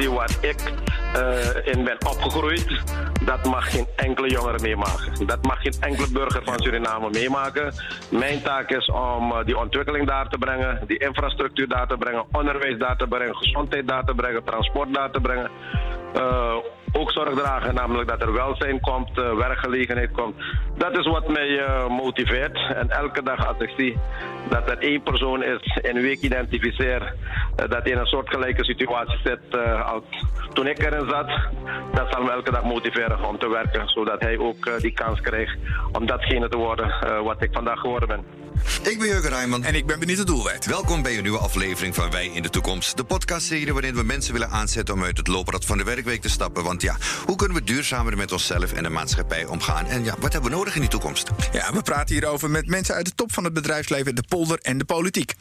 situatie waar ik uh, in ben opgegroeid, dat mag geen enkele jongere meemaken. Dat mag geen enkele burger van Suriname meemaken. Mijn taak is om uh, die ontwikkeling daar te brengen, die infrastructuur daar te brengen, onderwijs daar te brengen, gezondheid daar te brengen, transport daar te brengen. Uh, ook zorg dragen, namelijk dat er welzijn komt, uh, werkgelegenheid komt. Dat is wat mij uh, motiveert. En elke dag als ik zie dat er één persoon is in wie ik identificeer uh, dat in een soortgelijke situatie zit als toen ik erin zat, dat zal me elke dag motiveren om te werken, zodat hij ook die kans krijgt om datgene te worden wat ik vandaag geworden ben. Ik ben Jurgen Rijman. En ik ben Benito Doelwijd. Welkom bij een nieuwe aflevering van Wij in de Toekomst. De podcastserie waarin we mensen willen aanzetten om uit het looprad van de werkweek te stappen. Want ja, hoe kunnen we duurzamer met onszelf en de maatschappij omgaan? En ja, wat hebben we nodig in die toekomst? Ja, we praten hierover met mensen uit de top van het bedrijfsleven, de polder en de politiek.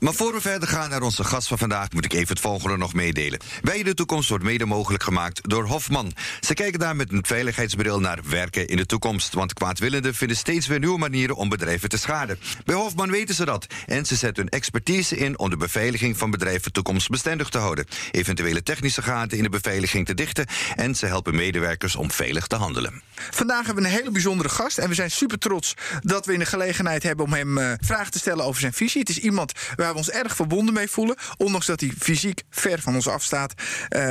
Maar voor we verder gaan naar onze gast van vandaag, moet ik even het volgende nog meedelen. Wij in de Toekomst wordt mede mogelijk gemaakt door Hofman. Ze kijken daar met een veiligheidsbril naar werken in de toekomst. Want kwaadwillenden vinden steeds weer nieuwe manieren om bedrijven te schaden. Bij Hofman weten ze dat. En ze zetten hun expertise in om de beveiliging van bedrijven toekomstbestendig te houden. Eventuele technische gaten in de beveiliging te dichten. En ze helpen medewerkers om veilig te handelen. Vandaag hebben we een hele bijzondere gast. En we zijn super trots dat we in de gelegenheid hebben om hem uh, vragen te stellen over zijn visie. Het is iemand waar we ons erg verbonden mee voelen. Ondanks dat hij fysiek ver van ons afstaat. Uh,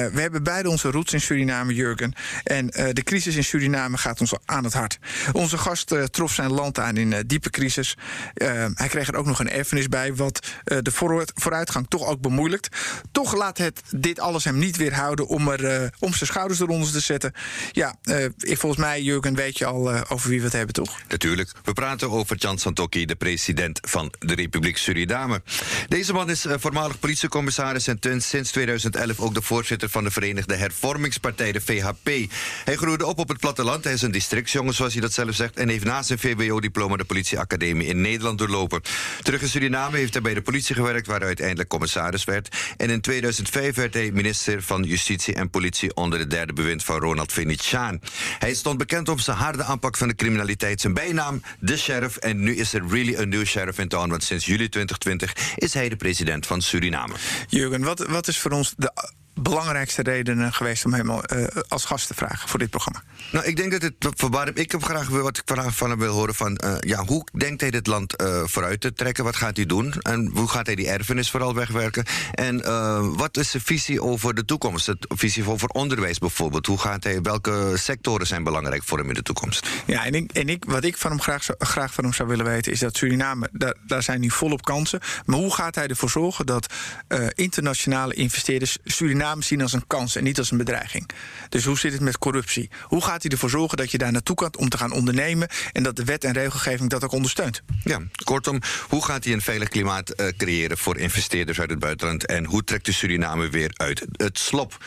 we hebben beide onze roots in Suriname, Jurgen. En uh, de crisis in Suriname gaat ons aan het hart. Onze gast trof zijn land aan in diepe crisis. Uh, hij kreeg er ook nog een erfenis bij, wat uh, de vooruitgang toch ook bemoeilijkt. Toch laat het dit alles hem niet weerhouden om, er, uh, om zijn schouders eronder te zetten. Ja, volgens mij, Jurgen, weet je al over wie we het hebben, toch? Natuurlijk. We praten over Jan Santokki, de president van de Republiek Suriname. Deze man is voormalig politiecommissaris en sinds 2011 ook de voorzitter van de Verenigde Hervormingspartij, de VHP. Hij groeide op op het platteland. Hij is een districtsjongen, zoals hij dat zelf zegt, en heeft naast zijn VWO-diploma de politieacademie in Nederland doorlopen. Terug in Suriname heeft hij bij de politie gewerkt, waar hij uiteindelijk commissaris werd. En in 2005 werd hij minister van Justitie en Politie onder het derde bewind van Ronald Venetiaan. Hij stond bekend om zijn harde aanpak van de criminaliteit. Zijn bijnaam, de sheriff. En nu is er really a new sheriff in town, want sinds juli 2020 is hij de president van Suriname. Jurgen, wat, wat is voor ons de belangrijkste redenen geweest om hem uh, als gast te vragen voor dit programma? Nou, ik denk dat het verwarm. Ik heb graag wat ik graag van hem wil horen van uh, ja, hoe denkt hij dit land uh, vooruit te trekken? Wat gaat hij doen? En hoe gaat hij die erfenis vooral wegwerken? En wat is zijn visie over de toekomst? Het visie over onderwijs bijvoorbeeld. Hoe gaat hij, welke sectoren zijn belangrijk voor hem in de toekomst? Ja, en ik, en ik wat ik van hem graag, graag van hem zou willen weten, is dat Suriname, daar, daar zijn nu volop kansen. Maar hoe gaat hij ervoor zorgen dat internationale investeerders Suriname zien als een kans en niet als een bedreiging. Dus hoe zit het met corruptie? Hoe gaat hij ervoor zorgen dat je daar naartoe kan om te gaan ondernemen en dat de wet en regelgeving dat ook ondersteunt? Ja, kortom, hoe gaat hij een veilig klimaat uh, creëren voor investeerders uit het buitenland en hoe trekt de Suriname weer uit het slop?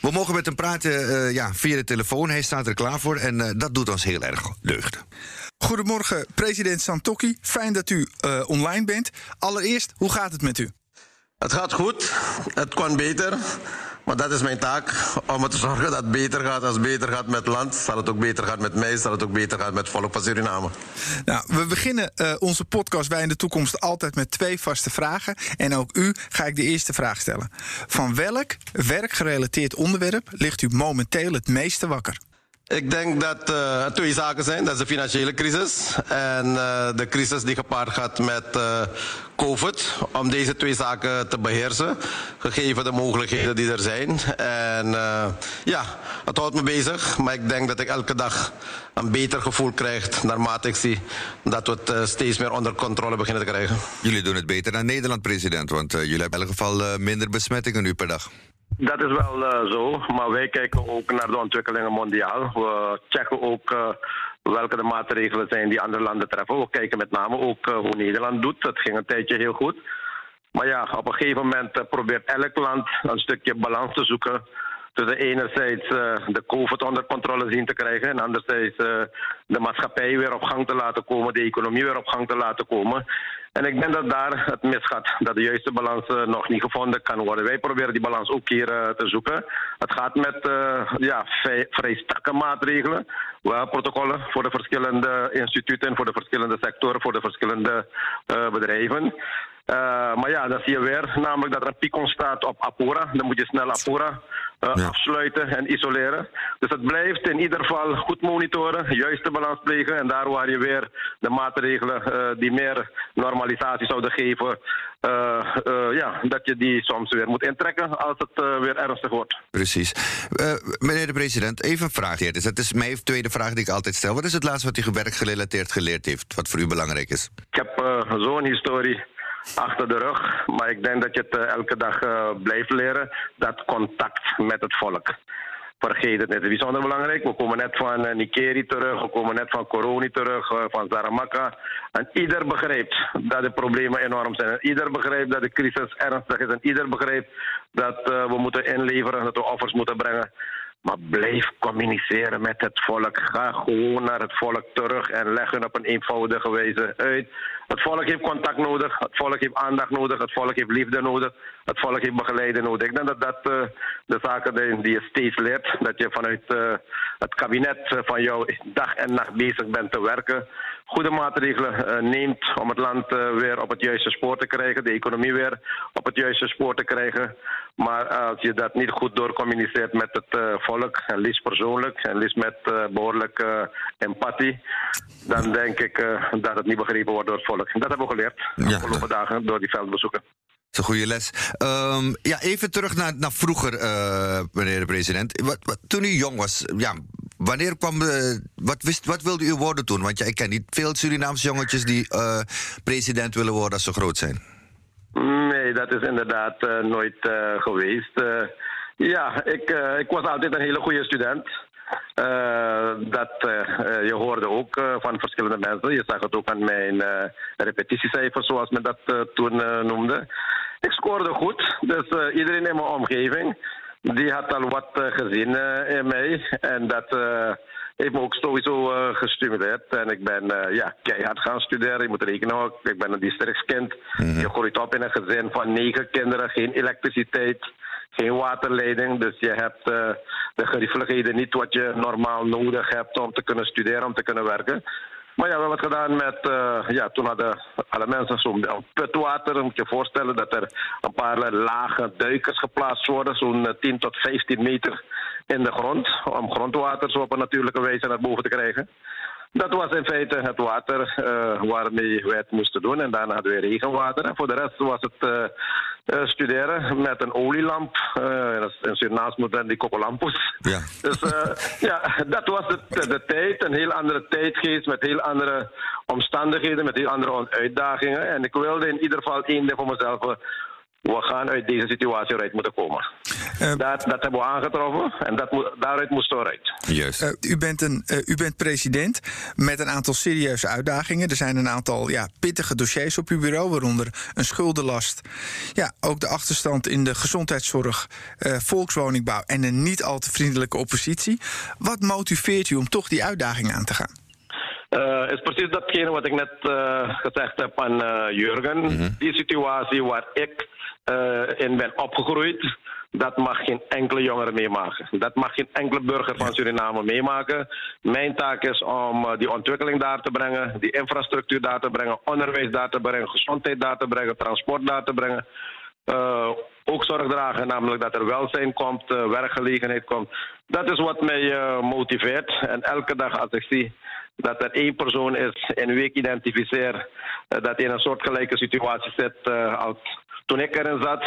We mogen met hem praten uh, ja, via de telefoon. Hij staat er klaar voor en uh, dat doet ons heel erg deugd. Goedemorgen, president Santokki. Fijn dat u uh, online bent. Allereerst, hoe gaat het met u? Het gaat goed. Het kan beter. Maar dat is mijn taak, om ervoor te zorgen dat het beter gaat. Als het beter gaat met land, zal het ook beter gaan met mij, zal het ook beter gaan met het volk van Suriname. Nou, we beginnen uh, onze podcast Wij in de Toekomst altijd met twee vaste vragen. En ook u ga ik de eerste vraag stellen. Van welk werkgerelateerd onderwerp ligt u momenteel het meeste wakker? Ik denk dat uh, twee zaken zijn. Dat is de financiële crisis en uh, de crisis die gepaard gaat met uh, COVID. Om deze twee zaken te beheersen, gegeven de mogelijkheden die er zijn. En ja, het houdt me bezig, maar ik denk dat ik elke dag een beter gevoel krijg naarmate ik zie dat we het steeds meer onder controle beginnen te krijgen. Jullie doen het beter dan Nederland, president, want jullie hebben in elk geval minder besmettingen nu per dag. Dat is wel uh, zo, maar wij kijken ook naar de ontwikkelingen mondiaal. We checken ook uh, welke de maatregelen zijn die andere landen treffen. We kijken met name ook uh, hoe Nederland doet. Dat ging een tijdje heel goed. Maar ja, op een gegeven moment probeert elk land een stukje balans te zoeken. Tussen enerzijds de COVID onder controle zien te krijgen en anderzijds de maatschappij weer op gang te laten komen, de economie weer op gang te laten komen. En ik denk dat daar het misgaat. Dat de juiste balans nog niet gevonden kan worden. Wij proberen die balans ook hier uh, te zoeken. Het gaat met uh, ja, vrij, vrij strakke maatregelen. Wel protocollen voor de verschillende instituten, voor de verschillende sectoren, voor de verschillende bedrijven. Uh, maar ja, dan zie je weer namelijk dat er een piek ontstaat op Apura. Dan moet je snel Apura uh, ja. afsluiten en isoleren. Dus het blijft in ieder geval goed monitoren, juiste balans plegen. En daar waar je weer de maatregelen uh, die meer normalisatie zouden geven, ja, dat je die soms weer moet intrekken als het weer ernstig wordt. Precies. meneer de president, even een vraag hier. Dus dat is mijn tweede vraag die ik altijd stel. Wat is het laatste wat u werkgerelateerd geleerd heeft, wat voor u belangrijk is? Ik heb zo'n historie achter de rug. Maar ik denk dat je het elke dag uh, blijft leren. Dat contact met het volk. Vergeet het niet. Het is bijzonder belangrijk. We komen net van uh, Nikeri terug. We komen net van Coroni terug. Van Zaramaka. En ieder begrijpt dat de problemen enorm zijn. Ieder begrijpt dat de crisis ernstig is. En ieder begrijpt dat we moeten inleveren. Dat we offers moeten brengen. Maar blijf communiceren met het volk. Ga gewoon naar het volk terug en leg hun op een eenvoudige wijze uit. Het volk heeft contact nodig, het volk heeft aandacht nodig, het volk heeft liefde nodig, het volk heeft begeleiding nodig. Ik denk dat dat uh, de zaken zijn die je steeds leert. Dat je vanuit uh, het kabinet van jou dag en nacht bezig bent te werken. Goede maatregelen neemt om het land weer op het juiste spoor te krijgen, de economie weer op het juiste spoor te krijgen. Maar als je dat niet goed doorcommuniceert met het volk, en liefst persoonlijk, en liefst met behoorlijke empathie, dan denk ik dat het niet begrepen wordt door het volk. Dat hebben we geleerd de ja. afgelopen dagen door die veldbezoeken. Dat is een goede les. Um, ja, even terug naar, naar vroeger, meneer de president. Wat, wat, toen u jong was, ja, wanneer kwam. wat, wist, wat wilde u worden toen? Want ja, ik ken niet veel Surinaamse jongetjes die president willen worden als ze groot zijn. Nee, dat is inderdaad uh, nooit uh, geweest. Uh, ja, ik, ik was altijd een hele goede student. Dat, je hoorde ook van verschillende mensen. Je zag het ook aan mijn repetitiecijfers, zoals men dat toen noemde. Ik scoorde goed, dus iedereen in mijn omgeving die had al wat gezien in mij. En dat heeft me ook sowieso uh, gestimuleerd. En ik ben uh, ja, keihard gaan studeren. Je moet rekenen ook. Ik ben een districtskind. Mm -hmm. Je groeit op in een gezin van negen kinderen. Geen elektriciteit, geen waterleiding. Dus je hebt uh, de geriefelijkheden niet wat je normaal nodig hebt om te kunnen studeren, om te kunnen werken. Maar ja, we hebben het gedaan met, uh, ja, toen hadden alle mensen zo'n putwater. Moet je voorstellen dat er een paar lage duikers geplaatst worden, zo'n 10 tot 15 meter in de grond, om grondwater zo op een natuurlijke wijze naar boven te krijgen. Dat was in feite het water uh, waarmee wij het moesten doen. En daarna hadden we regenwater. En voor de rest was het uh, uh, studeren met een olielamp. en Surinaams moet dan die kokolampus. Ja. Dus ja, dat was de, de tijd. Een heel andere tijdgeest met heel andere omstandigheden, met heel andere uitdagingen. En ik wilde in ieder geval één ding voor mezelf we gaan uit deze situatie eruit moeten komen. Uh, dat, dat hebben we aangetroffen en dat daaruit moesten we eruit. Juist. Uh, u, bent een, uh, u bent president met een aantal serieuze uitdagingen. Er zijn een aantal ja, pittige dossiers op uw bureau, waaronder een schuldenlast. Ja, ook de achterstand in de gezondheidszorg, volkswoningbouw en een niet al te vriendelijke oppositie. Wat motiveert u om toch die uitdaging aan te gaan? Uh, is precies datgene wat ik net uh, gezegd heb aan uh, Jurgen. Mm -hmm. Die situatie waar ik uh, in ben opgegroeid. Dat mag geen enkele jongere meemaken. Dat mag geen enkele burger van Suriname meemaken. Mijn taak is om uh, die ontwikkeling daar te brengen, die infrastructuur daar te brengen, onderwijs daar te brengen, gezondheid daar te brengen, transport daar te brengen. Uh, ook zorg dragen, namelijk dat er welzijn komt, werkgelegenheid komt. Dat is wat mij motiveert. En elke dag als ik zie dat er één persoon is en wie ik identificeer dat in een soortgelijke situatie zit als toen ik erin zat,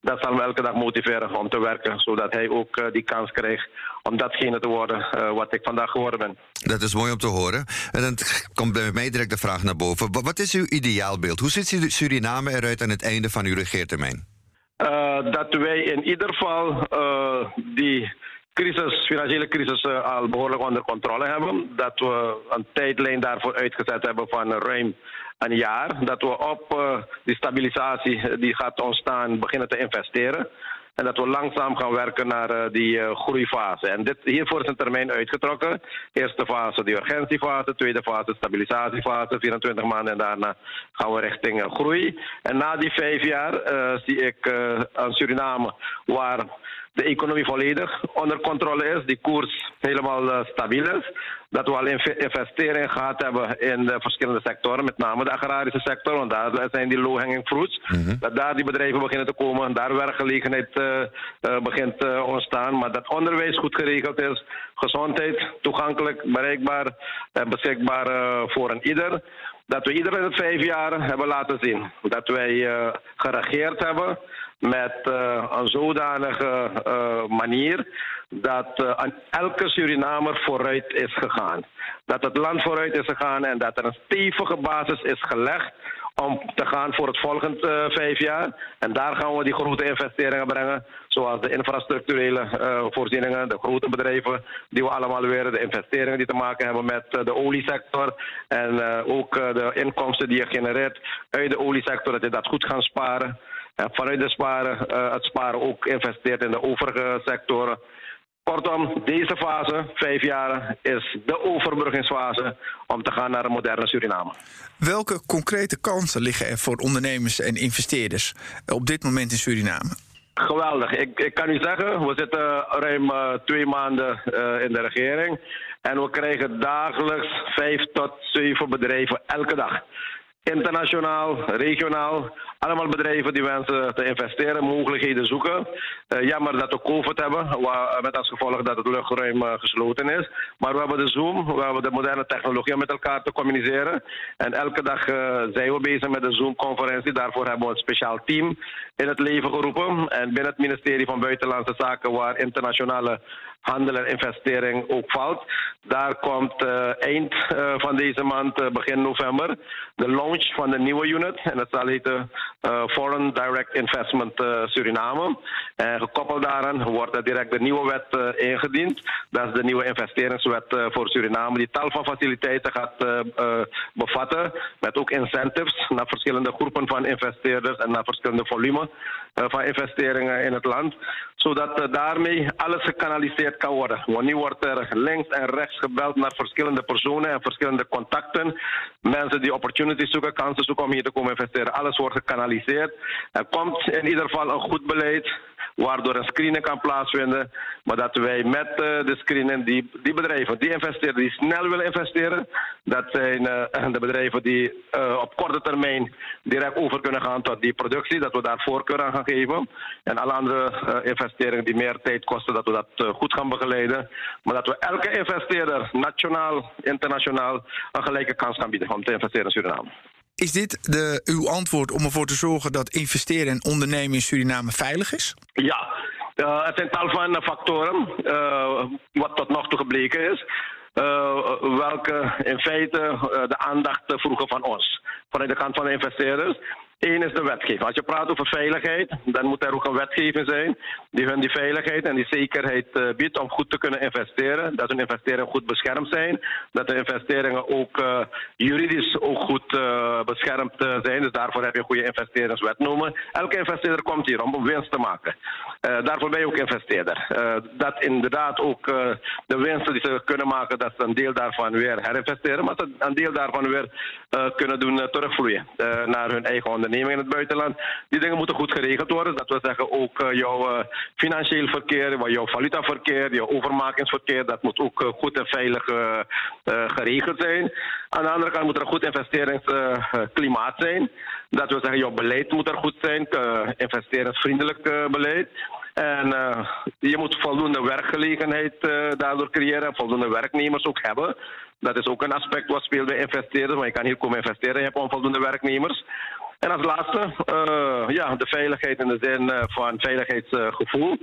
dat zal me elke dag motiveren om te werken, zodat hij ook uh, die kans krijgt om datgene te worden uh, wat ik vandaag geworden ben. Dat is mooi om te horen. En dan komt bij mij direct de vraag naar boven. Wat is uw ideaalbeeld? Hoe ziet Suriname eruit aan het einde van uw regeertermijn? Uh, dat wij in ieder geval die crisis, financiële crisis al behoorlijk onder controle hebben. Dat we een tijdlijn daarvoor uitgezet hebben van ruim een jaar. Dat we op uh, die stabilisatie die gaat ontstaan beginnen te investeren. En dat we langzaam gaan werken naar uh, die uh, groeifase. En dit, hiervoor is een termijn uitgetrokken. Eerste fase de urgentiefase, tweede fase stabilisatiefase, 24 maanden. En daarna gaan we richting groei. En na die vijf jaar zie ik aan Suriname waar de economie volledig onder controle is, die koers helemaal stabiel is dat we al investeringen gehad hebben in de verschillende sectoren, met name de agrarische sector, want daar zijn die low-hanging fruits. Dat daar die bedrijven beginnen te komen, daar werkgelegenheid begint te ontstaan. Maar dat onderwijs goed geregeld is, gezondheid toegankelijk, bereikbaar en beschikbaar voor een ieder dat we iedere vijf jaar hebben laten zien dat wij geregeerd hebben met een zodanige manier dat aan elke Surinamer vooruit is gegaan. Dat het land vooruit is gegaan en dat er een stevige basis is gelegd om te gaan voor het volgende uh, vijf jaar. En daar gaan we die grote investeringen brengen. Zoals de infrastructurele uh, voorzieningen, de grote bedrijven die we allemaal weer, de investeringen die te maken hebben met uh, de oliesector. En ook de inkomsten die je genereert uit de oliesector, dat je dat goed gaan sparen. En vanuit de sparen, het sparen ook investeert in de overige sectoren. Kortom, deze fase, vijf jaar, is de overbruggingsfase om te gaan naar een moderne Suriname. Welke concrete kansen liggen er voor ondernemers en investeerders op dit moment in Suriname? Geweldig. Ik, ik kan u zeggen, we zitten ruim uh, twee maanden uh, in de regering. En we krijgen dagelijks vijf tot zeven bedrijven elke dag. Internationaal, regionaal, allemaal bedrijven die wensen te investeren, mogelijkheden zoeken. Uh, jammer dat we COVID hebben, met als gevolg dat het luchtruim uh, gesloten is. Maar we hebben de Zoom, we hebben de moderne technologie om met elkaar te communiceren. En elke dag uh, zijn we bezig met de Zoom-conferentie. Daarvoor hebben we een speciaal team in het leven geroepen. En binnen het ministerie van Buitenlandse Zaken, waar internationale handel en investering ook valt. Daar komt uh, eind van deze maand, begin november, de launch van de nieuwe unit. En dat zal heten Foreign Direct Investment Suriname. En gekoppeld daaraan wordt er direct de nieuwe wet ingediend. Dat is de nieuwe investeringswet voor Suriname, die tal van faciliteiten gaat bevatten. Met ook incentives naar verschillende groepen van investeerders en naar verschillende volume van investeringen in het land. Zodat daarmee alles gekanaliseerd kan worden. Want nu wordt er links en rechts gebeld naar verschillende personen en verschillende contacten. Mensen die opportunities zoeken, kansen zoeken om hier te komen investeren. Alles wordt gekanaliseerd. Er komt in ieder geval een goed beleid waardoor een screening kan plaatsvinden. Maar dat wij met uh, de screening die, die bedrijven, die investeren, die snel willen investeren, dat zijn uh, de bedrijven die uh, op korte termijn direct over kunnen gaan tot die productie, dat we daar voorkeur aan gaan geven. En alle andere investeringen die meer tijd kosten, dat we dat goed gaan begeleiden. Maar dat we elke investeerder, nationaal, internationaal, een gelijke kans gaan bieden om te investeren in Suriname. Is dit de, uw antwoord om ervoor te zorgen dat investeren en ondernemen in Suriname veilig is? Ja, uh, het zijn tal van factoren uh, wat tot nog toe gebleken is. Uh, welke in feite de aandacht vroegen van ons, vanuit de kant van de investeerders. Eén is de wetgeving. Als je praat over veiligheid, dan moet er ook een wetgeving zijn die hun die veiligheid en die zekerheid uh, biedt om goed te kunnen investeren. Dat hun investeringen goed beschermd zijn. Dat de investeringen ook uh, juridisch ook goed uh, beschermd zijn. Dus daarvoor heb je een goede investeringswet noemen. Elke investeerder komt hier om winst te maken. daarvoor ben je ook investeerder. dat inderdaad ook de winsten die ze kunnen maken, dat ze een deel daarvan weer herinvesteren. Maar dat ze een deel daarvan weer kunnen doen terugvloeien naar hun eigen onderneming in het buitenland. Die dingen moeten goed geregeld worden. Dat wil zeggen ook uh, jouw uh, financieel verkeer, jouw valutaverkeer, jouw overmakingsverkeer. Dat moet ook uh, goed en veilig geregeld zijn. Aan de andere kant moet er een goed investeringsklimaat zijn. Dat wil zeggen, jouw beleid moet er goed zijn. investeringsvriendelijk beleid. En je moet voldoende werkgelegenheid daardoor creëren, voldoende werknemers ook hebben. Dat is ook een aspect wat speelt bij investeerders, want je kan hier komen investeren, je hebt onvoldoende werknemers. En als laatste, uh, ja, de veiligheid in de zin uh, van veiligheidsgevoel.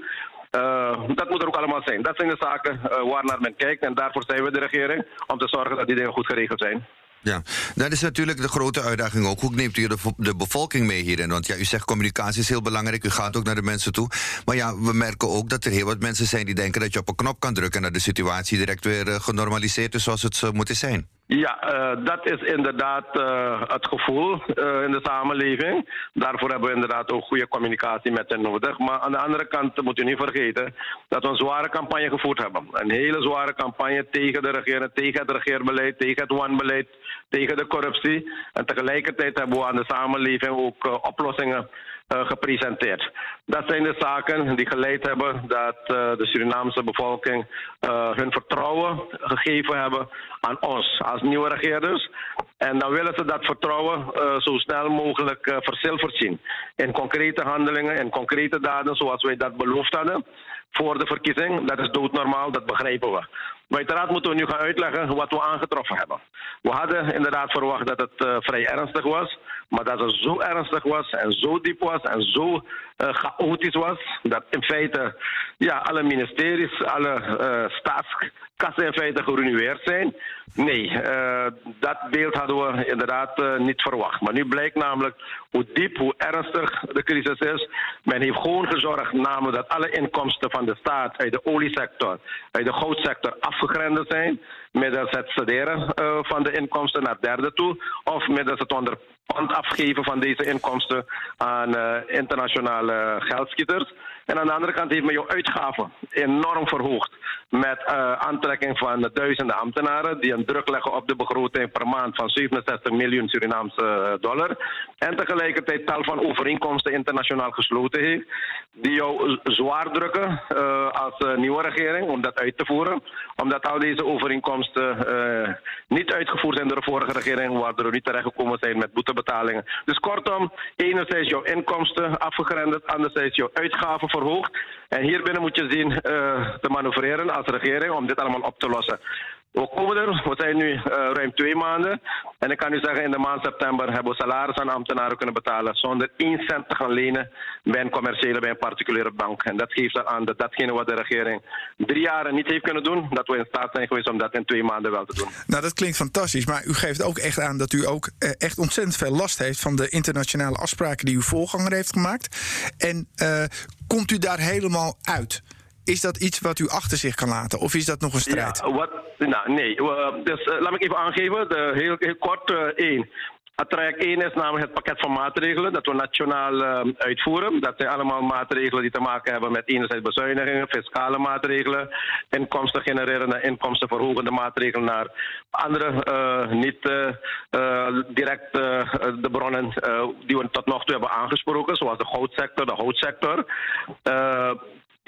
Uh, dat moet er ook allemaal zijn. Dat zijn de zaken waar naar men kijkt. En daarvoor zijn we de regering om te zorgen dat die dingen goed geregeld zijn. Ja, dat is natuurlijk de grote uitdaging ook. Hoe neemt u de, de bevolking mee hierin? Want ja, u zegt communicatie is heel belangrijk. U gaat ook naar de mensen toe. Maar ja, we merken ook dat er heel wat mensen zijn die denken dat je op een knop kan drukken en dat de situatie direct weer genormaliseerd is zoals het zou moeten zijn. Ja, uh, dat is inderdaad uh, het gevoel uh, in de samenleving. Daarvoor hebben we inderdaad ook goede communicatie met hen nodig. Maar aan de andere kant moet u niet vergeten dat we een zware campagne gevoerd hebben. Een hele zware campagne tegen de regering, tegen het regeerbeleid, tegen het one-beleid, tegen de corruptie. En tegelijkertijd hebben we aan de samenleving ook oplossingen gepresenteerd. Dat zijn de zaken die geleid hebben dat de Surinaamse bevolking hun vertrouwen gegeven hebben aan ons als nieuwe regeerders. En dan willen ze dat vertrouwen zo snel mogelijk verzilverd zien. In concrete handelingen, in concrete daden zoals wij dat beloofd hadden voor de verkiezing. Dat is doodnormaal, dat begrijpen we. Maar uiteraard moeten we nu gaan uitleggen wat we aangetroffen hebben. We hadden inderdaad verwacht dat het vrij ernstig was. Maar dat het zo ernstig was en zo diep was en zo uh, chaotisch was. Dat in feite ja, alle ministeries, alle uh, staatskassen in feite geruineerd zijn. Nee, uh, dat beeld hadden we inderdaad niet verwacht. Maar nu blijkt namelijk hoe diep, hoe ernstig de crisis is. Men heeft gewoon gezorgd namelijk dat alle inkomsten van de staat uit de oliesector, uit de goudsector afgegrendeld zijn. Middels het cederen uh, van de inkomsten naar derde toe. Of middels het onder pand afgeven van deze inkomsten aan internationale geldschieters. En aan de andere kant heeft men jouw uitgaven enorm verhoogd. Met uh, aantrekking van duizenden ambtenaren die een druk leggen op de begroting per maand van 67 miljoen Surinaamse eh, dollar. En tegelijkertijd tal van overeenkomsten internationaal gesloten heeft. Die jou zwaar drukken uh, als nieuwe regering om dat uit te voeren. Omdat al deze overeenkomsten niet uitgevoerd zijn door de vorige regering, waardoor we niet terechtgekomen zijn met boetebetalingen. Dus kortom, enerzijds jouw inkomsten afgegrendeld, anderzijds jouw uitgaven En hier binnen moet je zien uh, te manoeuvreren als regering om dit allemaal op te lossen. We komen er, we zijn nu uh, ruim twee maanden. En ik kan u zeggen, in de maand september hebben we salaris aan ambtenaren kunnen betalen zonder één cent te gaan lenen bij een commerciële, bij een particuliere bank. En dat geeft aan dat datgene wat de regering drie jaren niet heeft kunnen doen, dat we in staat zijn geweest om dat in twee maanden wel te doen. Nou, dat klinkt fantastisch, maar u geeft ook echt aan dat u ook uh, echt ontzettend veel last heeft van de internationale afspraken die uw voorganger heeft gemaakt. En uh, komt u daar helemaal uit? Is dat iets wat u achter zich kan laten? Of is dat nog een strijd? Ja, nou, nee. Uh, dus uh, laat me even aangeven. De, heel, kort uh, één. Traject 1 is namelijk het pakket van maatregelen dat we nationaal uitvoeren. Dat zijn allemaal maatregelen die te maken hebben met enerzijds bezuinigingen, fiscale maatregelen, inkomsten genererende, inkomstenverhogende maatregelen naar andere, niet uh, direct de bronnen die we tot nog toe hebben aangesproken, zoals de goudsector, de houtsector.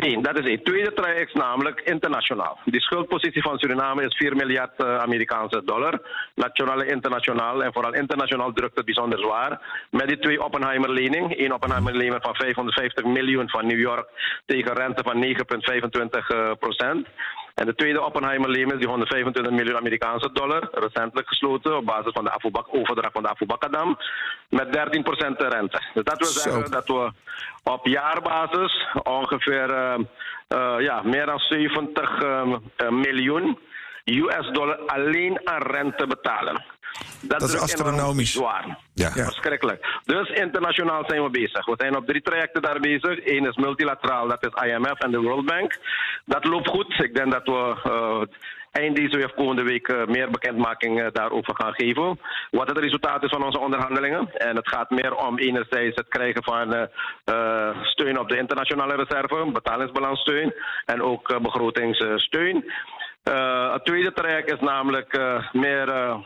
Dat is één. Tweede traject namelijk internationaal. Die schuldpositie van Suriname is 4 miljard uh, Amerikaanse dollar. Nationaal en internationaal. En vooral internationaal drukt het bijzonder zwaar. Met die twee Oppenheimer-lening. Eén Oppenheimer-lening van 550 miljoen van New York tegen rente van 9,25 uh, procent. En de tweede Oppenheimer-lening is die 125 miljoen Amerikaanse dollar, recentelijk gesloten op basis van de Afubak, overdracht van de Afubakadam, met 13% rente. Dus dat wil zeggen Zo. dat we op jaarbasis ongeveer uh, uh, ja, meer dan 70 uh, miljoen US dollar alleen aan rente betalen. Dat, dat is astronomisch. Zwaar. Ja. ja. Verschrikkelijk. Dus internationaal zijn we bezig. We zijn op drie trajecten daar bezig. Eén is multilateraal, dat is IMF en de World Bank. Dat loopt goed. Ik denk dat we uh, eind deze week of komende week uh, meer bekendmaking uh, daarover gaan geven. Wat het resultaat is van onze onderhandelingen. En het gaat meer om enerzijds het krijgen van steun op de internationale reserve, betalingsbalanssteun en ook begrotingssteun. Uh, het tweede traject is namelijk uh, meer uh,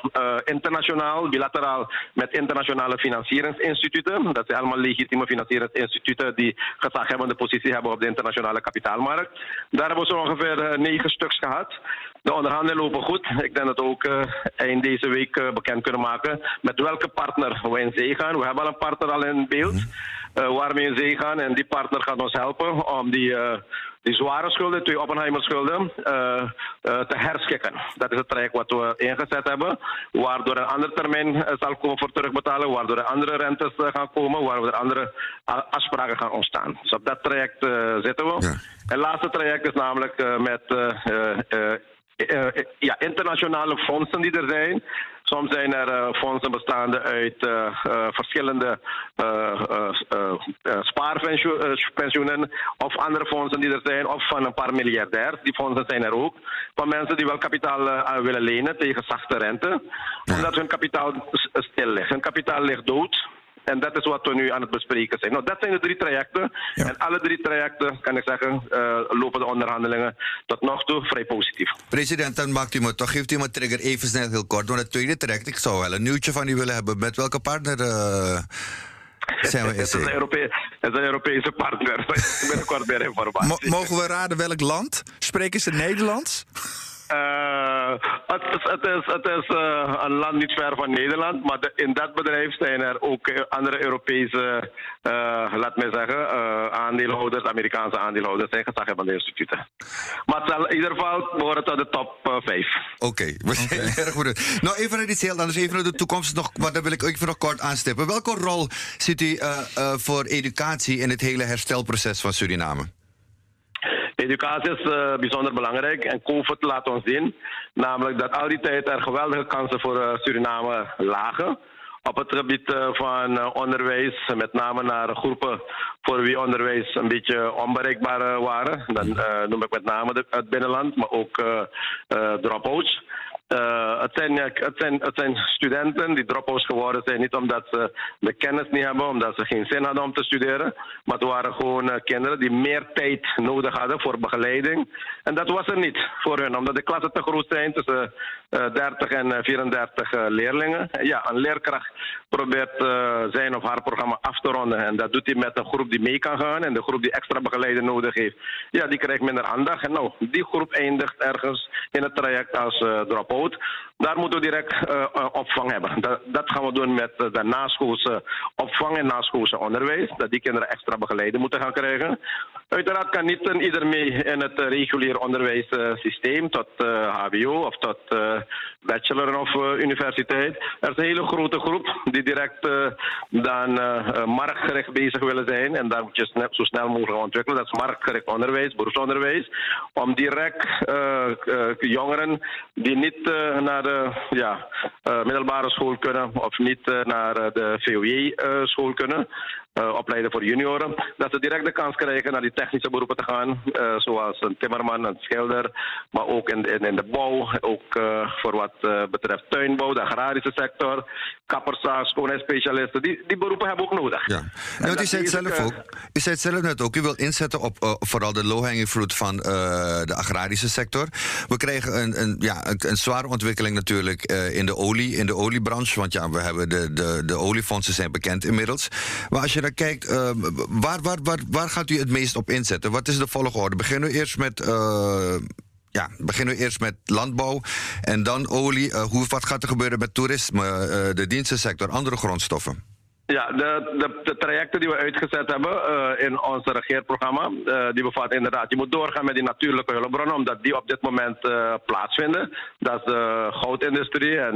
internationaal, bilateraal met internationale financieringsinstituten. Dat zijn allemaal legitieme financieringsinstituten die gezaghebbende positie hebben op de internationale kapitaalmarkt. Daar hebben we zo ongeveer negen stuks gehad. De onderhandelingen lopen goed. Ik denk dat we ook eind deze week bekend kunnen maken met welke partner we in zee gaan. We hebben al een partner al in beeld waarmee we in zee gaan. En die partner gaat ons helpen om die die zware schulden, twee Oppenheimer-schulden, uh, uh, te herschikken. Dat is het traject wat we ingezet hebben, waardoor een ander termijn uh, zal komen voor terugbetalen, waardoor er andere rentes gaan komen, waardoor er andere afspraken gaan ontstaan. Dus op dat traject zitten we. Ja. En het laatste traject is namelijk met ja, internationale fondsen die er zijn. Soms zijn er uh, fondsen bestaande uit verschillende spaarpensioenen of andere fondsen die er zijn, of van een paar miljardairs. Die fondsen zijn er ook. Van mensen die wel kapitaal willen lenen tegen zachte rente, omdat hun kapitaal stil ligt. Hun kapitaal ligt dood. En dat is wat we nu aan het bespreken zijn. Nou, dat zijn de drie trajecten. Ja. En alle drie trajecten, kan ik zeggen, uh, lopen de onderhandelingen tot nog toe vrij positief. President, dan maakt u me toch, geeft u me trigger even snel heel kort. Want het tweede traject, ik zou wel een nieuwtje van u willen hebben. Met welke partner uh, Zijn we het, is een Europese partner. Binnenkort meer informatie. Mo- mogen we raden welk land? Spreken ze Nederlands? Eh, het is, het is, het is eh, een land niet ver van Nederland, maar de- in dat bedrijf zijn er ook eh, andere Europese, eh, laat mij zeggen, eh, aandeelhouders, Amerikaanse aandeelhouders en gezaghebbende instituten. Maar het zal in ieder geval behoren tot de top eh, 5. Oké, we zijn erg goed. Nou, even naar iets heel anders. Even naar de toekomst nog, maar daar wil ik ook even nog kort aanstippen. Welke rol ziet u eh, eh, voor educatie in het hele herstelproces van Suriname? Educatie is eh, bijzonder belangrijk en COVID laat ons zien, namelijk dat al die tijd er geweldige kansen voor eh, Suriname lagen. Op het gebied eh, van onderwijs, met name naar groepen voor wie onderwijs een beetje onbereikbaar waren. Dan noem ik met name het binnenland, maar ook drop-outs. Eh, het, zijn, studenten die drop-outs geworden zijn, niet omdat ze de kennis niet hebben, omdat ze geen zin hadden om te studeren, maar het waren gewoon eh, kinderen die meer tijd nodig hadden voor begeleiding. En dat was er niet voor hun, omdat de klassen te groot zijn tussen eh 30 en eh, 34 eh, leerlingen. En Ja, een leerkracht probeert zijn of haar programma af te ronden. En dat doet hij met een groep die mee kan gaan. En de groep die extra begeleiding nodig heeft, ja, die krijgt minder aandacht. En nou, die groep eindigt ergens in het traject als eh, Daar moeten we direct eh, eh, opvang hebben. Dat, dat gaan we doen met eh, de naschoolse opvang en naschoolse onderwijs. Dat die kinderen extra begeleiding moeten gaan krijgen. Uiteraard kan niet ieder mee in het eh, regulier onderwijssysteem tot eh, HBO of tot eh, bachelor of eh, universiteit. Er is een hele grote groep die direct eh, dan eh, eh, marktgericht bezig willen zijn. En daar moet je zo snel mogelijk ontwikkelen. Dat is marktgericht onderwijs, beroepsonderwijs. Om direct eh, eh, jongeren die niet eh, naar de ja, eh, middelbare school kunnen of niet eh, naar eh, de VOJ-school kunnen. Eh, opleiden voor junioren, dat ze direct de kans krijgen naar die technische beroepen te gaan, eh, zoals een timmerman, een schilder, maar ook in, in, in de bouw, ook eh, voor wat betreft tuinbouw, de agrarische sector, kapperszaag, schoonheidsspecialisten, die, die beroepen hebben we ook nodig. Ja, En nou, u dat zei het zelf ook. U zei het zelf net ook. U wil inzetten op vooral de low-hanging fruit van de agrarische sector. We krijgen een, een, ja, een, een zware ontwikkeling natuurlijk in de olie, in de oliebranche. Want ja, we hebben de, de, de oliefondsen zijn bekend inmiddels. Maar als je dan kijkt, eh, waar, waar, gaat u het meest op inzetten? Wat is de volgorde? Beginnen we eerst met. eh, ja, beginnen we eerst met landbouw en dan olie. Eh, hoe, wat gaat er gebeuren met toerisme, eh, de dienstensector, andere grondstoffen? Ja, de, de, de trajecten die we uitgezet hebben in ons regeerprogramma, die bevatten inderdaad, je moet doorgaan met die natuurlijke hulpbronnen, omdat die op dit moment plaatsvinden. Dat is de goudindustrie en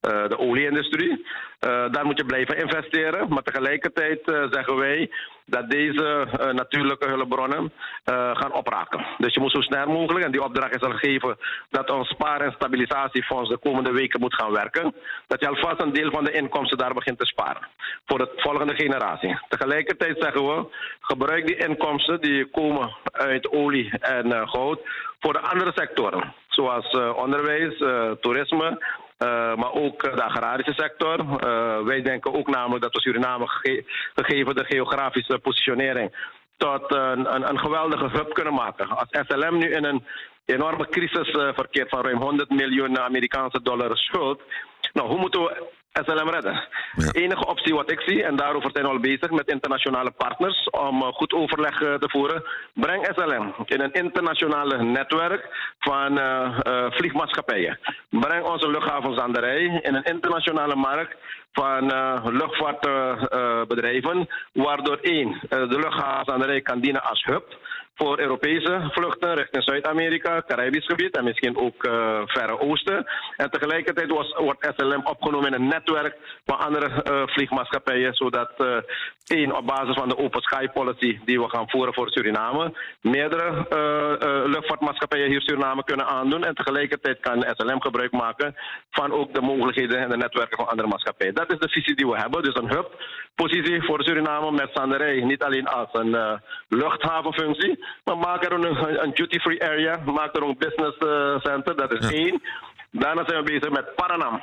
eh, de olieindustrie. Eh, daar moet je blijven investeren, maar tegelijkertijd eh, zeggen wij dat deze natuurlijke hulpbronnen gaan opraken. Dus je moet zo snel mogelijk, en die opdracht is al gegeven, dat ons spaar- en stabilisatiefonds de komende weken moet gaan werken. Dat je alvast een deel van de inkomsten daar begint te sparen. Voor de volgende generatie. Tegelijkertijd zeggen we, gebruik die inkomsten die komen uit olie en goud voor de andere sectoren. Zoals onderwijs, toerisme, uh, maar ook de agrarische sector. Uh, wij denken ook namelijk dat we Suriname, gege gegeven de geografische positionering, tot een, een, een, geweldige hub kunnen maken. Als SLM nu in een enorme crisis verkeert van ruim 100 miljoen Amerikaanse dollar schuld. Nou, hoe moeten we SLM redden. Ja. Enige optie wat ik zie, en daarover zijn we al bezig met internationale partners om uh, goed overleg uh, te voeren. Breng SLM in een internationale netwerk van uh, vliegmaatschappijen. Breng onze luchthavenzanderij in een internationale markt van luchtvaartbedrijven, waardoor één, de luchthavenzanderij kan dienen als hub voor Europese vluchten richting Zuid-Amerika, Caribisch gebied en misschien ook uh, Verre Oosten. En tegelijkertijd was, wordt SLM opgenomen in een netwerk van andere uh, vliegmaatschappijen, zodat uh, één, op basis van de open sky policy die we gaan voeren voor Suriname, meerdere luchtvaartmaatschappijen hier Suriname kunnen aandoen. En tegelijkertijd kan SLM gebruik maken van ook de mogelijkheden en de netwerken van andere maatschappijen. Dat is de visie die we hebben. Dus een hub positie voor Suriname met zanderij. Niet alleen als een luchthavenfunctie, maar maak er een, een duty-free area, maak er een business uh, center, dat is ja. één. Daarna zijn we bezig met Paranam.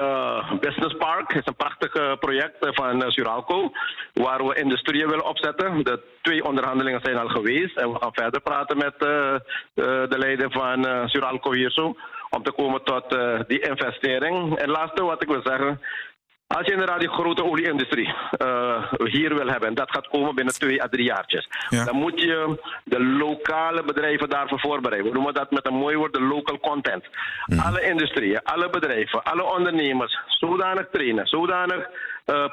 Uh, Business Park is een prachtig uh, project van uh, Suralco, waar we industrieën willen opzetten. De twee onderhandelingen zijn al geweest en we gaan verder praten met de leider van Suralco hier zo, om te komen tot die investering. En laatste wat ik wil zeggen, Als je inderdaad die grote olieindustrie uh, hier wil hebben, en dat gaat komen binnen twee à drie jaartjes, ja. dan moet je de lokale bedrijven daarvoor voorbereiden. We noemen dat met een mooi woord de local content. Mm. Alle industrieën, alle bedrijven, alle ondernemers zodanig trainen, zodanig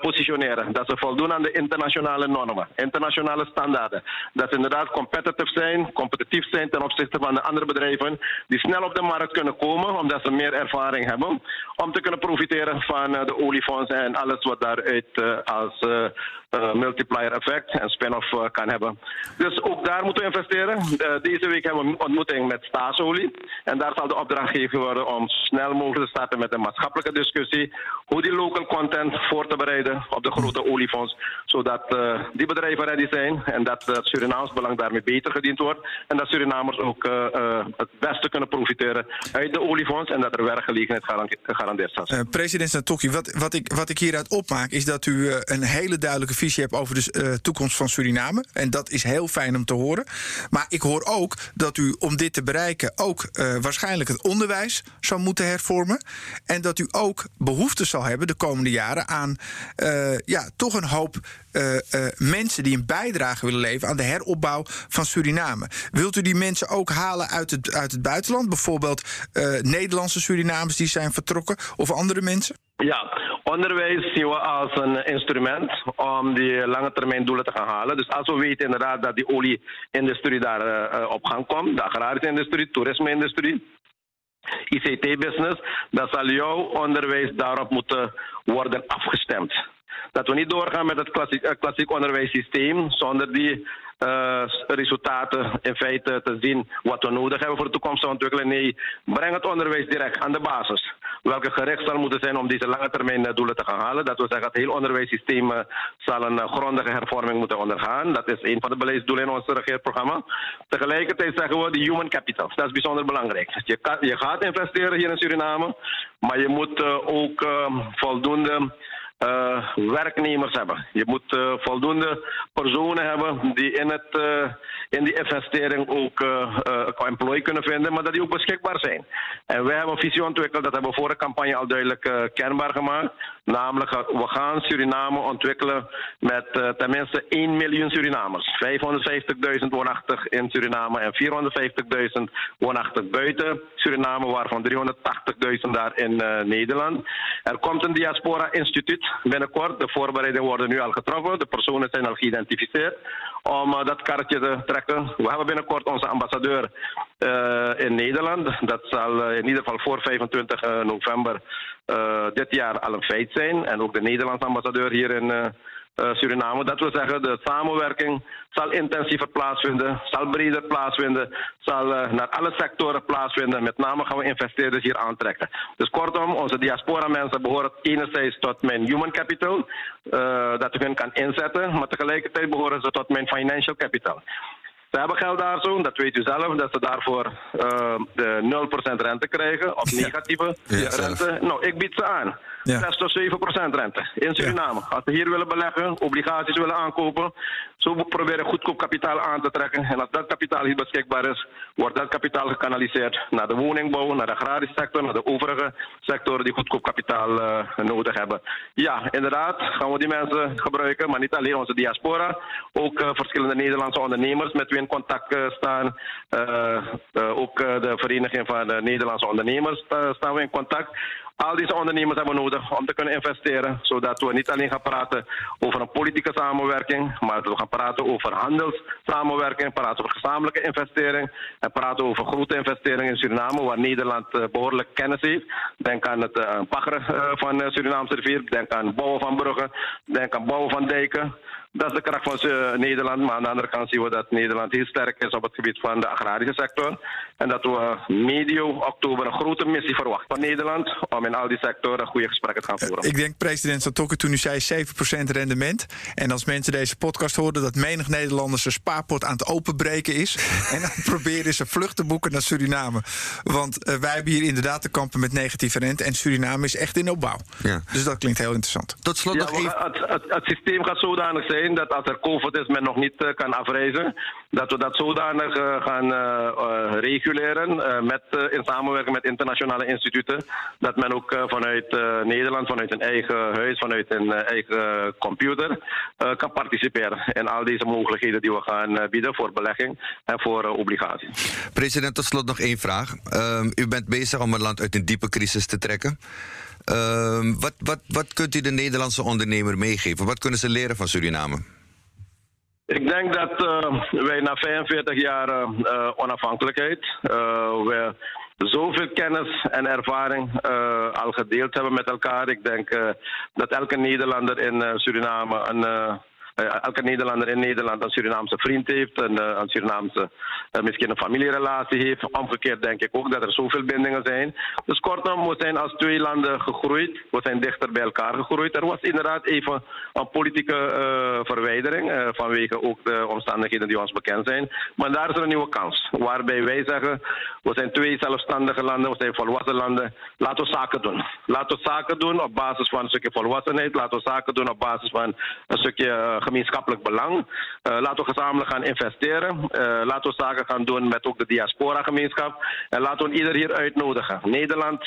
positioneren. Dat ze voldoen aan de internationale normen, internationale standaarden. Dat ze inderdaad competitive zijn, competitief zijn ten opzichte van de andere bedrijven die snel op de markt kunnen komen omdat ze meer ervaring hebben. Om te kunnen profiteren van uh, de oliefondsen en alles wat daaruit uh, als multiplier effect en spin-off uh, kan hebben. Dus ook daar moeten we investeren. Uh, deze week hebben we een ontmoeting met staatsolie. En daar zal de opdracht gegeven worden om snel mogelijk te starten met een maatschappelijke discussie. Hoe die local content voor te bereiden op de grote oliefonds. Zodat die bedrijven ready zijn en dat het Surinaams belang daarmee beter gediend wordt. En dat Surinamers ook het beste kunnen profiteren uit de oliefonds. En dat er werkgelegenheid gegarandeerd staat. president Satoki, wat, wat, ik, wat ik hieruit opmaak is dat u een hele duidelijke visie hebt over de uh, toekomst van Suriname. En dat is heel fijn om te horen. Maar ik hoor ook dat u om dit te bereiken ook uh, waarschijnlijk het onderwijs zou moeten hervormen. En dat u ook behoefte zal hebben de komende jaren aan uh, ja, toch een hoop mensen die een bijdrage willen leveren aan de heropbouw van Suriname. Wilt u die mensen ook halen uit het, uit het buitenland? Bijvoorbeeld Nederlandse Surinamers die zijn vertrokken of andere mensen? Ja, onderwijs zien we als een instrument om die lange termijn doelen te gaan halen. Dus als we weten inderdaad dat die olieindustrie daar uh, op gang komt, de agrarische industrie, toerisme-industrie, ICT-business, dan zal jouw onderwijs daarop moeten worden afgestemd. Dat we niet doorgaan met het klassiek, uh, klassiek onderwijssysteem zonder die uh, resultaten in feite te zien wat we nodig hebben voor de toekomstige ontwikkeling. Nee, breng het onderwijs direct aan de basis welke gericht zal moeten zijn om deze lange termijn eh, doelen te gaan halen. Dat we zeggen, het hele onderwijssysteem eh, zal een eh, grondige hervorming moeten ondergaan. Dat is een van de beleidsdoelen in ons regeerprogramma. Tegelijkertijd zeggen we de human capital. Dat is bijzonder belangrijk. Je, kan, je gaat investeren hier in Suriname, maar je moet ook voldoende uh, werknemers hebben. Je moet uh, voldoende personen hebben die in, het, uh, in die investering ook employee kunnen vinden, maar dat die ook beschikbaar zijn. En wij hebben een visie ontwikkeld, dat hebben we voor de campagne al duidelijk kenbaar gemaakt. Namelijk, we gaan Suriname ontwikkelen met tenminste 1 miljoen Surinamers. 550.000 woonachtig in Suriname en 450.000 woonachtig buiten Suriname, waarvan 380.000 daar in Nederland. Er komt een diaspora instituut binnenkort. De voorbereidingen worden nu al getroffen. De personen zijn al geïdentificeerd om uh, dat karretje te trekken. We hebben binnenkort onze ambassadeur uh, in Nederland. Dat zal uh, in ieder geval voor 25 november dit jaar al een feit zijn. En ook de Nederlandse ambassadeur hier in Suriname. Dat wil zeggen, de samenwerking zal intensiever plaatsvinden, zal breder plaatsvinden, zal uh, naar alle sectoren plaatsvinden. Met name gaan we investeerders hier aantrekken. Dus kortom, onze diaspora mensen behoren enerzijds tot mijn human capital, uh, dat ik hen kan inzetten, maar tegelijkertijd behoren ze tot mijn financial capital. Ze hebben geld daar zo, dat weet u zelf, dat ze daarvoor uh, de 0% rente krijgen, of negatieve ja, rente. Nou, ik bied ze aan. Ja. 6 tot 7 procent rente in Suriname. Als ze hier willen beleggen, obligaties willen aankopen, zo proberen goedkoop kapitaal aan te trekken. En als dat kapitaal hier beschikbaar is, wordt dat kapitaal gekanaliseerd naar de woningbouw, naar de agrarische sector, naar de overige sectoren die goedkoop kapitaal uh, nodig hebben. Ja, inderdaad, gaan we die mensen gebruiken, maar niet alleen onze diaspora, ook uh, verschillende Nederlandse ondernemers met wie in contact uh, staan. ook de Vereniging van de Nederlandse Ondernemers staan we in contact. Al deze ondernemers hebben nodig om te kunnen investeren, zodat we niet alleen gaan praten over een politieke samenwerking, maar dat we gaan praten over handelssamenwerking, praten over gezamenlijke investering en praten over grote investeringen in Suriname, waar Nederland uh, behoorlijk kennis heeft. Denk aan het uh, paggeren uh, van Surinaamse rivier, denk aan het bouwen van bruggen, denk aan het bouwen van dijken. Dat is de kracht van uh, Nederland. Maar aan de andere kant zien we dat Nederland heel sterk is op het gebied van de agrarische sector. En dat we medio oktober een grote missie verwachten van Nederland. Om in al die sectoren goede gesprekken te gaan voeren. Ik denk, president Satokke, toen u zei 7% rendement. En als mensen deze podcast hoorden dat menig Nederlander zijn spaarpot aan het openbreken is. en dan proberen ze vlucht te boeken naar Suriname. Want uh, wij hebben hier inderdaad te kampen met negatieve rente. En Suriname is echt in opbouw. Ja. Dus dat klinkt heel interessant. Tot slot ja, nog even... het, het, het systeem gaat zodanig zijn dat als er COVID is, men nog niet uh, kan afreizen. Dat we dat zodanig uh, gaan uh, reguleren met, in samenwerking met internationale instituten. Dat men ook eh, vanuit Nederland, vanuit een eigen huis, vanuit een eigen computer, kan participeren in al deze mogelijkheden die we gaan bieden voor belegging en voor obligaties. President, tot slot nog één vraag. Ehm, u bent bezig om het land uit een diepe crisis te trekken. Ehm, wat, wat, wat kunt u de Nederlandse ondernemer meegeven? Wat kunnen ze leren van Suriname? Ik denk dat wij na 45 jaar onafhankelijkheid, we zoveel kennis en ervaring al gedeeld hebben met elkaar. Ik denk dat elke Nederlander in Suriname een elke Nederlander in Nederland een Surinaamse vriend heeft, een, uh, een Surinaamse uh, misschien een familierelatie heeft. Omgekeerd denk ik ook dat er zoveel bindingen zijn. Dus kortom, we zijn als twee landen gegroeid. We zijn dichter bij elkaar gegroeid. Er was inderdaad even een politieke verwijdering vanwege ook de omstandigheden die ons bekend zijn. Maar daar is er een nieuwe kans. Waarbij wij zeggen, we zijn twee zelfstandige landen, we zijn volwassen landen. Laten we zaken doen. Laten we zaken doen op basis van een stukje volwassenheid. Laten we zaken doen op basis van een stukje gemeenschappelijk belang. Uh, laten we gezamenlijk gaan investeren. Uh, laten we zaken gaan doen met ook de diaspora-gemeenschap. En laten we ieder hier uitnodigen. Nederland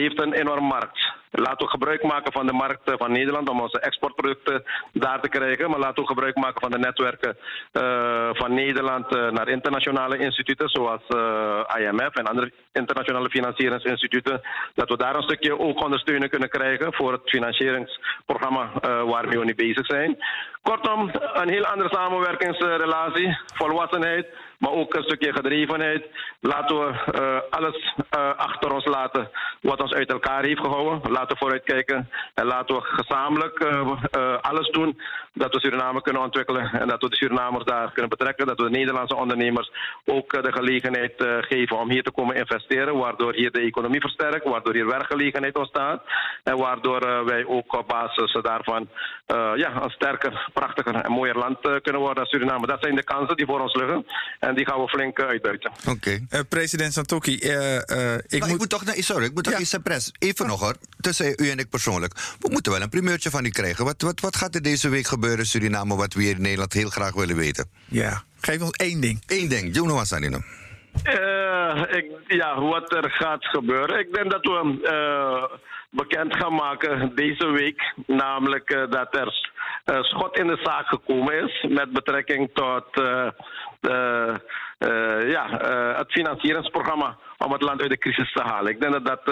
heeft een enorme markt. Laten we gebruik maken van de markt van Nederland om onze exportproducten daar te krijgen. Maar laten we gebruik maken van de netwerken uh, van Nederland uh, naar internationale instituten zoals uh, IMF en andere internationale financieringsinstituten. Dat we daar een stukje ook ondersteuning kunnen krijgen voor het financieringsprogramma waarmee we nu bezig zijn. Kortom, een heel andere samenwerkingsrelatie, volwassenheid maar ook een stukje gedrevenheid. Laten we uh, alles uh, achter ons laten wat ons uit elkaar heeft gehouden. Laten we vooruitkijken en laten we gezamenlijk uh, alles doen dat we Suriname kunnen ontwikkelen en dat we de Surinamers daar kunnen betrekken. Dat we de Nederlandse ondernemers ook de gelegenheid geven om hier te komen investeren, waardoor hier de economie versterkt, waardoor hier werkgelegenheid ontstaat en waardoor wij ook op basis daarvan ja, een sterker, prachtiger en mooier land kunnen worden als Suriname. Dat zijn de kansen die voor ons liggen. En die gaan we flink eh, uitbuiten. Oké. Okay. Uh, president Santoki, uh, uh, ik, moet... ik, moet... toch... Sorry, ik moet toch ja. iets pres. Even nog hoor, tussen u en ik persoonlijk. We moeten wel een primeurtje van u krijgen. Wat, wat, wat gaat er deze week gebeuren in Suriname... wat we hier in Nederland heel graag willen weten? Ja, geef ons één ding. Eén ding. Jono Wasanino. Uh, ik, ja, wat er gaat gebeuren. Ik denk dat we uh, bekend gaan maken deze week. Namelijk uh, dat er schot in de zaak gekomen is met betrekking tot uh, uh, ja, het financieringsprogramma om het land uit de crisis te halen. Ik denk dat dat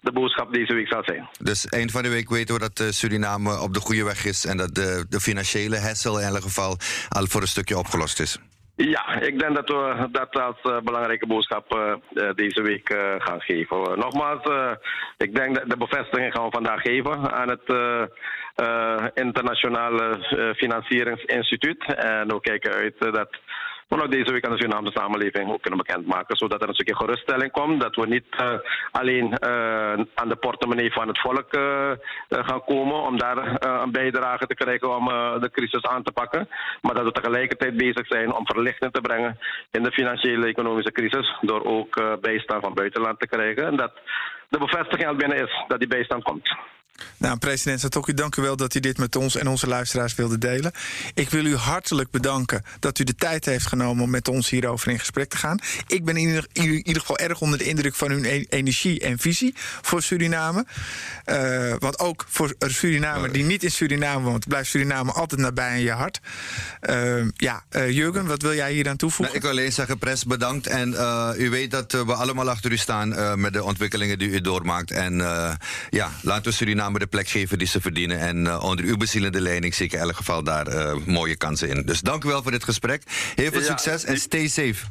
de boodschap deze week zal zijn. Dus eind van de week weten we dat Suriname op de goede weg is en dat de, de financiële hessel in elk geval al voor een stukje opgelost is. Ja, ik denk dat we dat als uh, belangrijke boodschap uh, deze week uh, gaan geven. nogmaals, ik denk dat de bevestiging gaan we vandaag geven aan het internationale financieringsinstituut. En we kijken uit dat we deze week aan de Surinaamse samenleving ook kunnen bekendmaken. Zodat er een stukje geruststelling komt. Dat we niet alleen aan de portemonnee van het volk gaan komen om daar een bijdrage te krijgen om de crisis aan te pakken. Maar dat we tegelijkertijd bezig zijn om verlichting te brengen in de financiële economische crisis. Door ook bijstand van buitenland te krijgen. En dat de bevestiging al binnen is dat die bijstand komt. Nou, president Satoki, dank u wel dat u dit met ons en onze luisteraars wilde delen. Ik wil u hartelijk bedanken dat u de tijd heeft genomen om met ons hierover in gesprek te gaan. Ik ben in ieder, geval erg onder de indruk van uw e- energie en visie voor Suriname. Uh, want ook voor Suriname die niet in Suriname woont, blijft Suriname altijd nabij in je hart. Uh, ja, uh, Jurgen, wat wil jij hier aan toevoegen? Nou, ik wil alleen zeggen, pres bedankt. En u weet dat we allemaal achter u staan met de ontwikkelingen die u doormaakt. En ja, laten we Suriname name de plek geven die ze verdienen. En uh, onder uw bezielende leiding zie ik in elk geval daar uh, mooie kansen in. Dus dank u wel voor dit gesprek. Heel veel ja. succes en stay safe.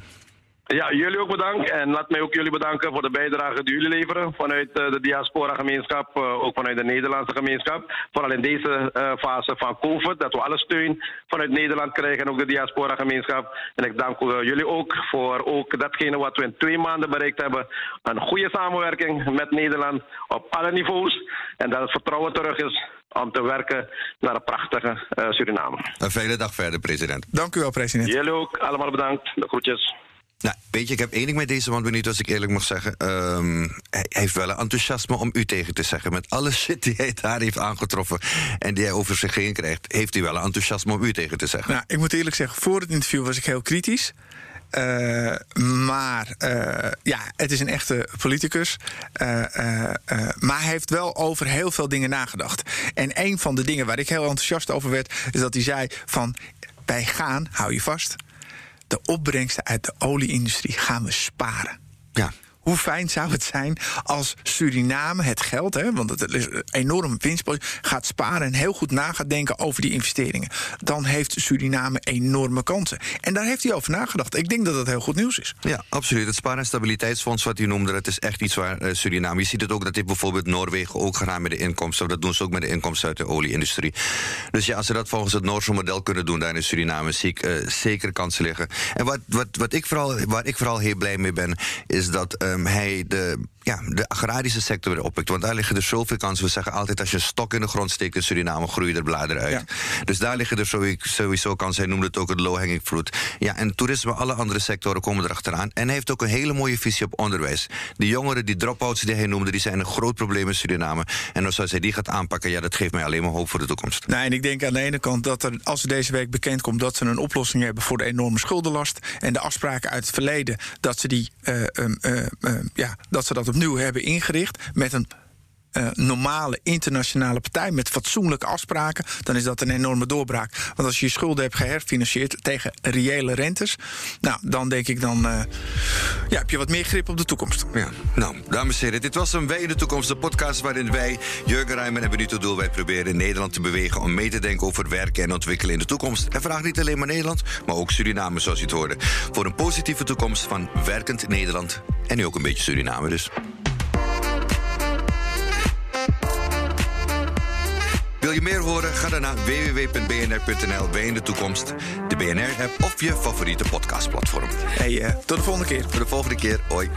Ja, jullie ook bedankt. En laat mij ook jullie bedanken voor de bijdrage die jullie leveren vanuit uh, de diaspora-gemeenschap, uh, ook vanuit de Nederlandse gemeenschap. Vooral in deze uh, fase van COVID, dat we alle steun vanuit Nederland krijgen en ook de diaspora-gemeenschap. En ik dank jullie ook voor ook datgene wat we in twee maanden bereikt hebben. Een goede samenwerking met Nederland op alle niveaus. En dat het vertrouwen terug is om te werken naar een prachtige Suriname. Een fijne dag verder, president. Dank u wel, president. Jullie ook. Allemaal bedankt. De groetjes. Nou, weet je, ik heb één ding met deze man benieuwd, als ik eerlijk mag zeggen. Um, hij heeft wel een enthousiasme om u tegen te zeggen. Met alle shit die hij daar heeft aangetroffen en die hij over zich heen krijgt, heeft hij wel een enthousiasme om u tegen te zeggen. Nou, ik moet eerlijk zeggen, voor het interview was ik heel kritisch. Uh, maar uh, ja, het is een echte politicus. Uh, maar hij heeft wel over heel veel dingen nagedacht. En een van de dingen waar ik heel enthousiast over werd, is dat hij zei: van wij gaan, hou je vast, de opbrengsten uit de olieindustrie gaan we sparen. Ja. Hoe fijn zou het zijn als Suriname het geld, hè, want het is enorm winstpositie, gaat sparen en heel goed na gaat denken over die investeringen. Dan heeft Suriname enorme kansen. En daar heeft hij over nagedacht. Ik denk dat dat heel goed nieuws is. Ja, absoluut. Het Spaar- en Stabiliteitsfonds, wat u noemde, dat is echt iets waar uh, Suriname. Je ziet het ook dat dit bijvoorbeeld Noorwegen ook gedaan met de inkomsten. Dat doen ze ook met de inkomsten uit de olieindustrie. Dus ja, als ze dat volgens het Noorse model kunnen doen daar in Suriname, zie ik uh, zeker kansen liggen. En wat, wat, wat ik vooral, waar ik vooral heel blij mee ben, is dat. Um, Um, hij de, ja, de agrarische sector weer oppikt. Want daar liggen er zoveel kansen. We zeggen altijd, als je een stok in de grond steekt in Suriname, groeien er bladeren uit. Ja. Dus daar liggen er sowieso kansen. Hij noemde het ook het low-hanging fruit. Ja, en toerisme, alle andere sectoren komen erachteraan. En hij heeft ook een hele mooie visie op onderwijs. Die jongeren, die drop-outs die hij noemde, die zijn een groot probleem in Suriname. En als hij die gaat aanpakken, ja, dat geeft mij alleen maar hoop voor de toekomst. Nou, en ik denk aan de ene kant dat er, als er deze week bekend komt dat ze een oplossing hebben voor de enorme schuldenlast. En de afspraken uit het verleden, dat ze die uh, uh, uh, ja, dat ze dat opnieuw hebben ingericht met een uh, normale internationale partij met fatsoenlijke afspraken, dan is dat een enorme doorbraak. Want als je je schulden hebt geherfinancierd tegen reële rentes, nou, dan denk ik dan uh, ja, heb je wat meer grip op de toekomst. Ja, nou, dames en heren, dit was een Wij in de Toekomst, de podcast waarin wij, Jurgen Rijmen en Benito Doel, wij proberen Nederland te bewegen om mee te denken over werken en ontwikkelen in de toekomst. En vraag niet alleen maar Nederland, maar ook Suriname, zoals u het hoorde. Voor een positieve toekomst van werkend Nederland en nu ook een beetje Suriname dus. Wil je meer horen? Ga dan naar www.bnr.nl bij in de toekomst, de BNR-app of je favoriete podcastplatform. Hey, uh, tot de volgende keer. Tot de volgende keer. Hoi.